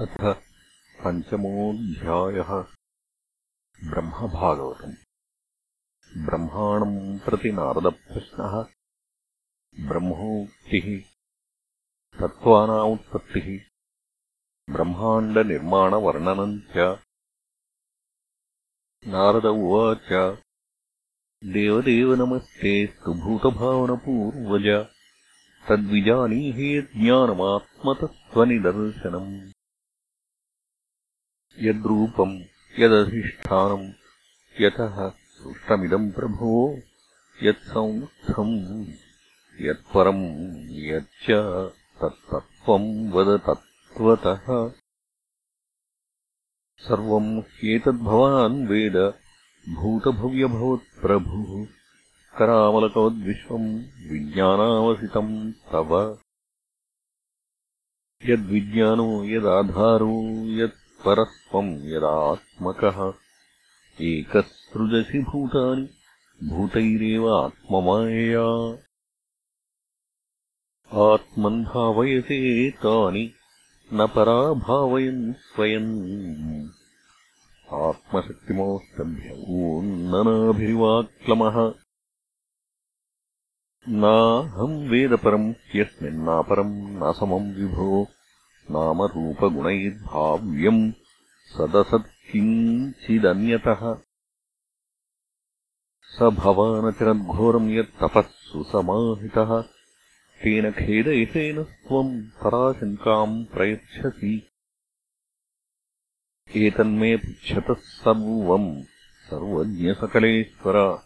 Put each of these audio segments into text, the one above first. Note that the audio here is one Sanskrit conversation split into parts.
अथ पञ्चमोऽध्यायः ब्रह्मभागवतम्। ब्रह्माणम् प्रति नारदप्रश्नः। ब्रह्मोक्तिः। तत्त्वानामुत्पत्तिः ब्रह्माण्डनिर्माणवर्णनम् च। नारद उवाच। देवदेव नमस्तेऽस्तु भूतभावनपूर्वज तद्विजानीहि यज्ञानमात्मतत्त्वनिदर्शनम् यद्रूपम् यदधिष्ठानम् यतः सृष्टमिदम् प्रभो यत्संस्थम् यत्परम् यच्च तत्तत्त्वम् वद तत्त्वतः। सर्वम् ह्येतद्भवान् वेद भूतभव्यभवत्प्रभुः करामलकवद्विश्वम् विज्ञानावसितम् तव। यद्विज्ञानो यदाधारो यत् परस्त्वम् यदात्मकः। एकः सृजसि भूतानि भूतैरेव आत्ममायया। आत्मन् भावयसे तानि न पराभावयन् स्वयम् आत्मशक्तिमोस्तभ्य ऊन्ननाभिरिवाक्लमः नाहम् वेदपरम् ह्यस्मिन्नापरम् न समम् विभो नामरूपगुणैर्भाव्यम् सदसत्किञ्चिदन्यतः। स भवानतिरद्घोरम् यत्तपः सुसमाहितः तेन खेदयितेन त्वम् पराशङ्काम् प्रयच्छसि। एतन्मे पृच्छतः सर्वम् सर्वज्ञसकलेश्वर।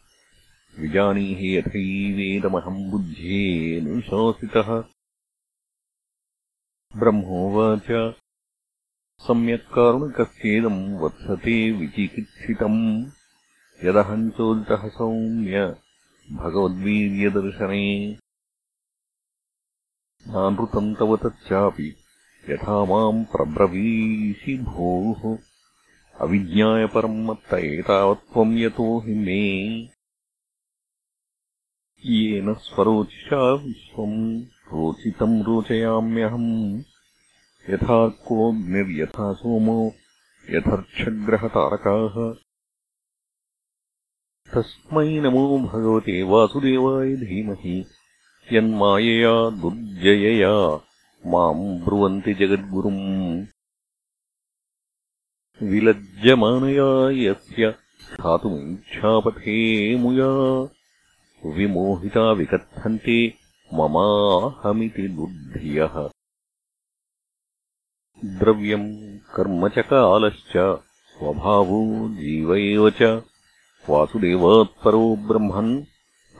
विजानीहि यथैवेदमहम् बुद्ध्येऽनुशासितः ब्रह्मोवाच। सम्यक्कारुणिकस्येदम् वत्सते विचिकित्सितम्। यदहम् चोदितः सौम्य भगवद्वीर्यदर्शने। नानृतम् तव तच्चापि यथा माम् प्रब्रवीषि भोः। अविज्ञायपरम् मत्त एतावत्त्वम् यतो हि मे। येन स्वरोचिषा विश्वम् रोचितम् रोचयाम्यहम्। यथा कोऽग्निर्यथा सोमो यथर्क्षग्रहतारकाः तस्मै नमो भगवते वासुदेवाय धीमहि। यन्मायया दुर्जयया माम् ब्रुवन्ति जगद्गुरुम्। विलज्जमानया यस्य स्थातुमिच्छापथे मुया विमोहिता विकथन्ते ममाहमिति दुर्धियः द्रव्यम् कर्म च कालश्च स्वभावो जीव एव च। वासुदेवात्परो ब्रह्मन्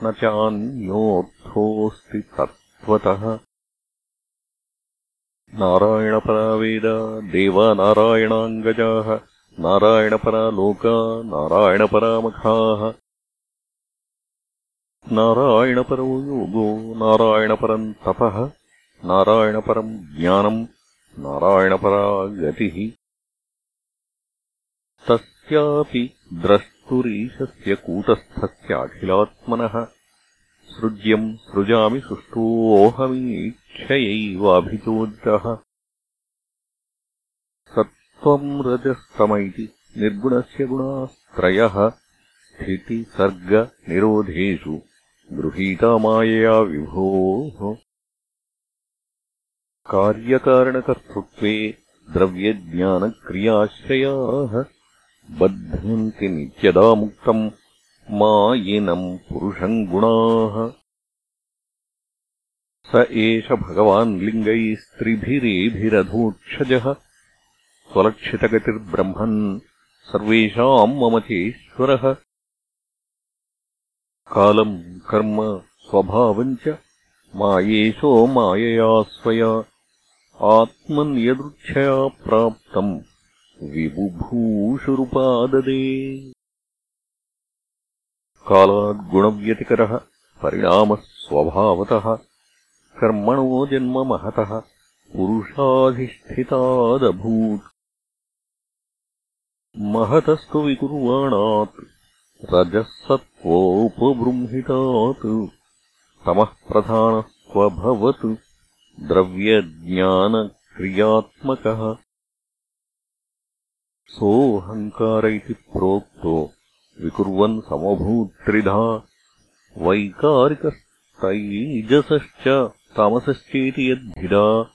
न चान्योऽर्थोऽस्ति तत्त्वतः। नारायणपरा वेद देवानारायणाङ्गजाः। नारायणपरा लोका नारायणपरामखाः नारायणपरो योगो नारायणपरम् तपः नारायणपरम् ज्ञानम् नारायणपरा गतिः तस्यापि द्रष्टुरीशस्य कूटस्थस्याखिलात्मनः सृज्यम् सृजामि सुष्ठोऽहमीक्षयैवाभिचोदितः सत्त्वम् रजस्तम इति निर्गुणस्य गुणास्त्रयः स्थितिसर्गनिरोधेषु गृहीता मायया विभोः। कार्यकारणकर्तृत्वे द्रव्यज्ञानक्रियाश्रयाः बध्नन्ति नित्यदा मुक्तम् मायिनम् पुरुषम् गुणाः। स एष भगवान् लिङ्गैस्त्रिभिरेभिरधोक्षजः स्वलक्षितगतिर्ब्रह्मन् सर्वेषाम् मम चेश्वरः कालम् कर्म स्वभावम् च मायेशो मायया स्वया। आत्मन् यदृच्छया प्राप्तम् विबुभूषुरुपाददे। कालाद्गुणव्यतिकरः परिणामः स्वभावतः। कर्मणो जन्म महतः पुरुषाधिष्ठितादभूत्। महतस्तु विकुर्वाणात् रजःसत्त्वोपबृंहितात्। तमः प्रधानस्त्वभवत् द्रव्यज्ञानक्रियात्मकः। सोऽहङ्कार इति प्रोक्तो विकुर्वन् समभूत्त्रिधा वैकारिकस्तैजसश्च तामसश्चेति यद्भिदा।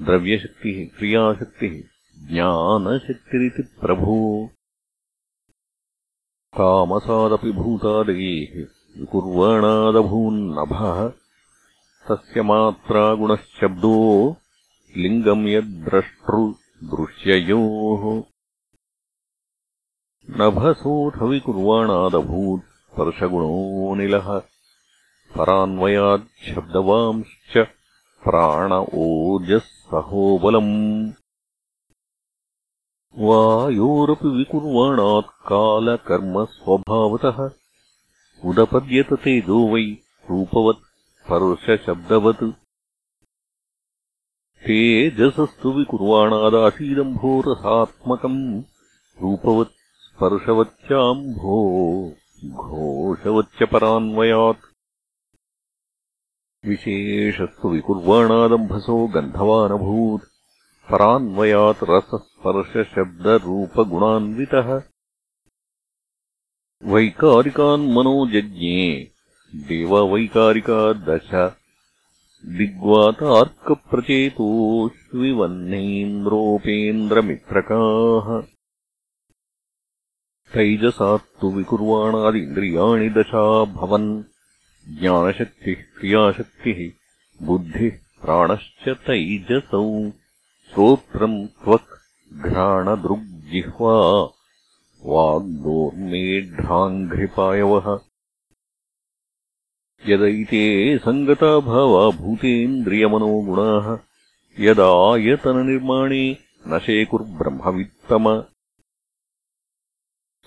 द्रव्यशक्तिः क्रियाशक्तिः ज्ञानशक्तिरिति प्रभो तामसादपि भूतादेः विकुर्वणादभून्नभः तस्य मात्रागुणशब्दो लिङ्गम् यद्द्रष्टृदृश्ययोः नभसोऽथविकुर्वाणादभूत् स्पर्शगुणोऽनिलः परान्वयाच्छब्दवांश्च प्राण ओजःसहोबलम् वायोरपि विकुर्वाणात् कालकर्मस्वभावतः उदपद्यत तेजो वै रूपवत् स्पर्शशब्दवत् तेजसस्तु विकुर्वाणादासीदम्भोरसात्मकम् रूपवत् स्पर्शवच्चाम्भो घोषवच्च परान्वयात् विशेषस्तु विकुर्वाणादम्भसो गन्धवानभूत् परान्वयात् रसस्पर्शशब्दरूपगुणान्वितः वैकारिकान्मनो जज्ञे देववैकारिका दश दिग्वातार्कप्रचेतोऽश्विवह्नेन्द्रोपेन्द्रमित्रकाः तैजसात्तु विकुर्वाणादिन्द्रियाणि दशा भवन्। ज्ञानशक्तिः क्रियाशक्तिः बुद्धिः प्राणश्च तैजसौ। श्रोत्रम् त्वक् घ्राणदृग्जिह्वा वाग्दोर्मेढ्राङ्घ्रिपायवः। यदैते सङ्गताभावा भूतेन्द्रियमनोगुणाः यदायतननिर्माणे न शेकुर्ब्रह्मवित्तम।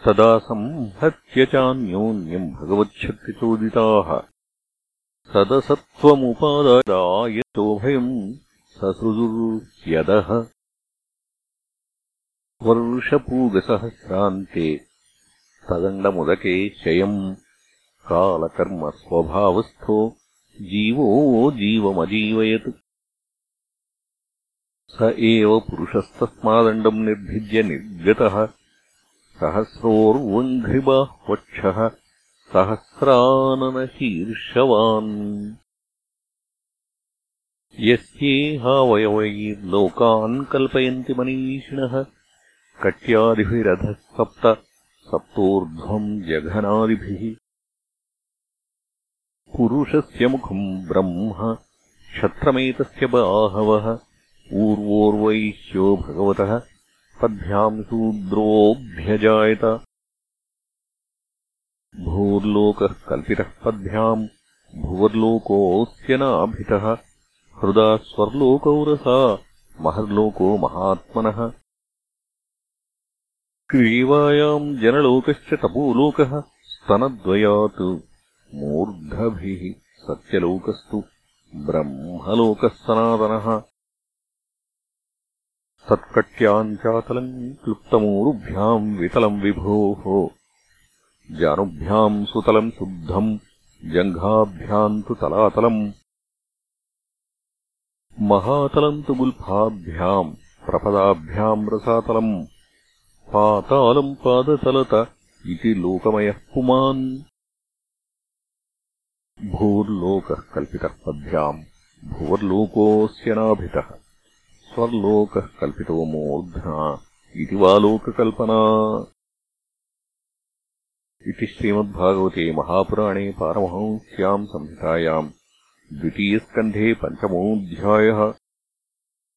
तदा संहत्य चान्योन्यम् भगवच्छक्तिचोदिताः। सदसत्त्वमुपादायचोभयम् ससृजुर्यदः वर्षपूगसहस्रान्ते तदण्डमुदके शयम् कालकर्मस्वभावस्थो जीवो जीवमजीवयत्। स एव पुरुषस्तस्मादण्डम् निर्भिद्य निर्गतः। सहस्रोर्वङ्घ्रिबाह्वक्षः सहस्राननशीर्षवान्। यस्येहावयवैर्लोकान् कल्पयन्ति मनीषिणः कट्यादिभिरधः सप्त सप्तोर्ध्वम् जघनादिभिः। पुरुषस्य मुखम् ब्रह्म क्षत्रमेतस्य बाहवः ऊर्वोर्वैश्यो भगवतः पद्भ्याम् शूद्रोऽभ्यजायत। भूर्लोकः कल्पितः पद्भ्याम् भुवर्लोकोऽस्य नाभितः। हृदा स्वर्लोकौ रसा महर्लोको महात्मनः क्रीवायाम् जनलोकश्च तपोलोकः स्तनद्वयात् मूर्धभिः सत्यलोकस्तु ब्रह्मलोकः सनातनः। तत्कट्याम् चातलम् क्लुप्तमूरुभ्याम् वितलम् विभोः। जानुभ्याम् सुतलम् शुद्धम् जङ्घाभ्याम् तु तलातलम्। महातलम् तु गुल्फाभ्याम् प्रपदाभ्याम् रसातलम् पातालम् पादतलत इति लोकमयः पुमान्। भूर्लोकः कल्पितः पद्भ्याम् भुवर्लोकोऽस्य नाभितः स्वर्लोकः कल्पितो मूर्ध्ना इति वा लोककल्पना। इति श्रीमद्भागवते महापुराणे पारमहंस्याम् संहितायाम् द्वितीयस्कन्धे पञ्चमोऽध्यायः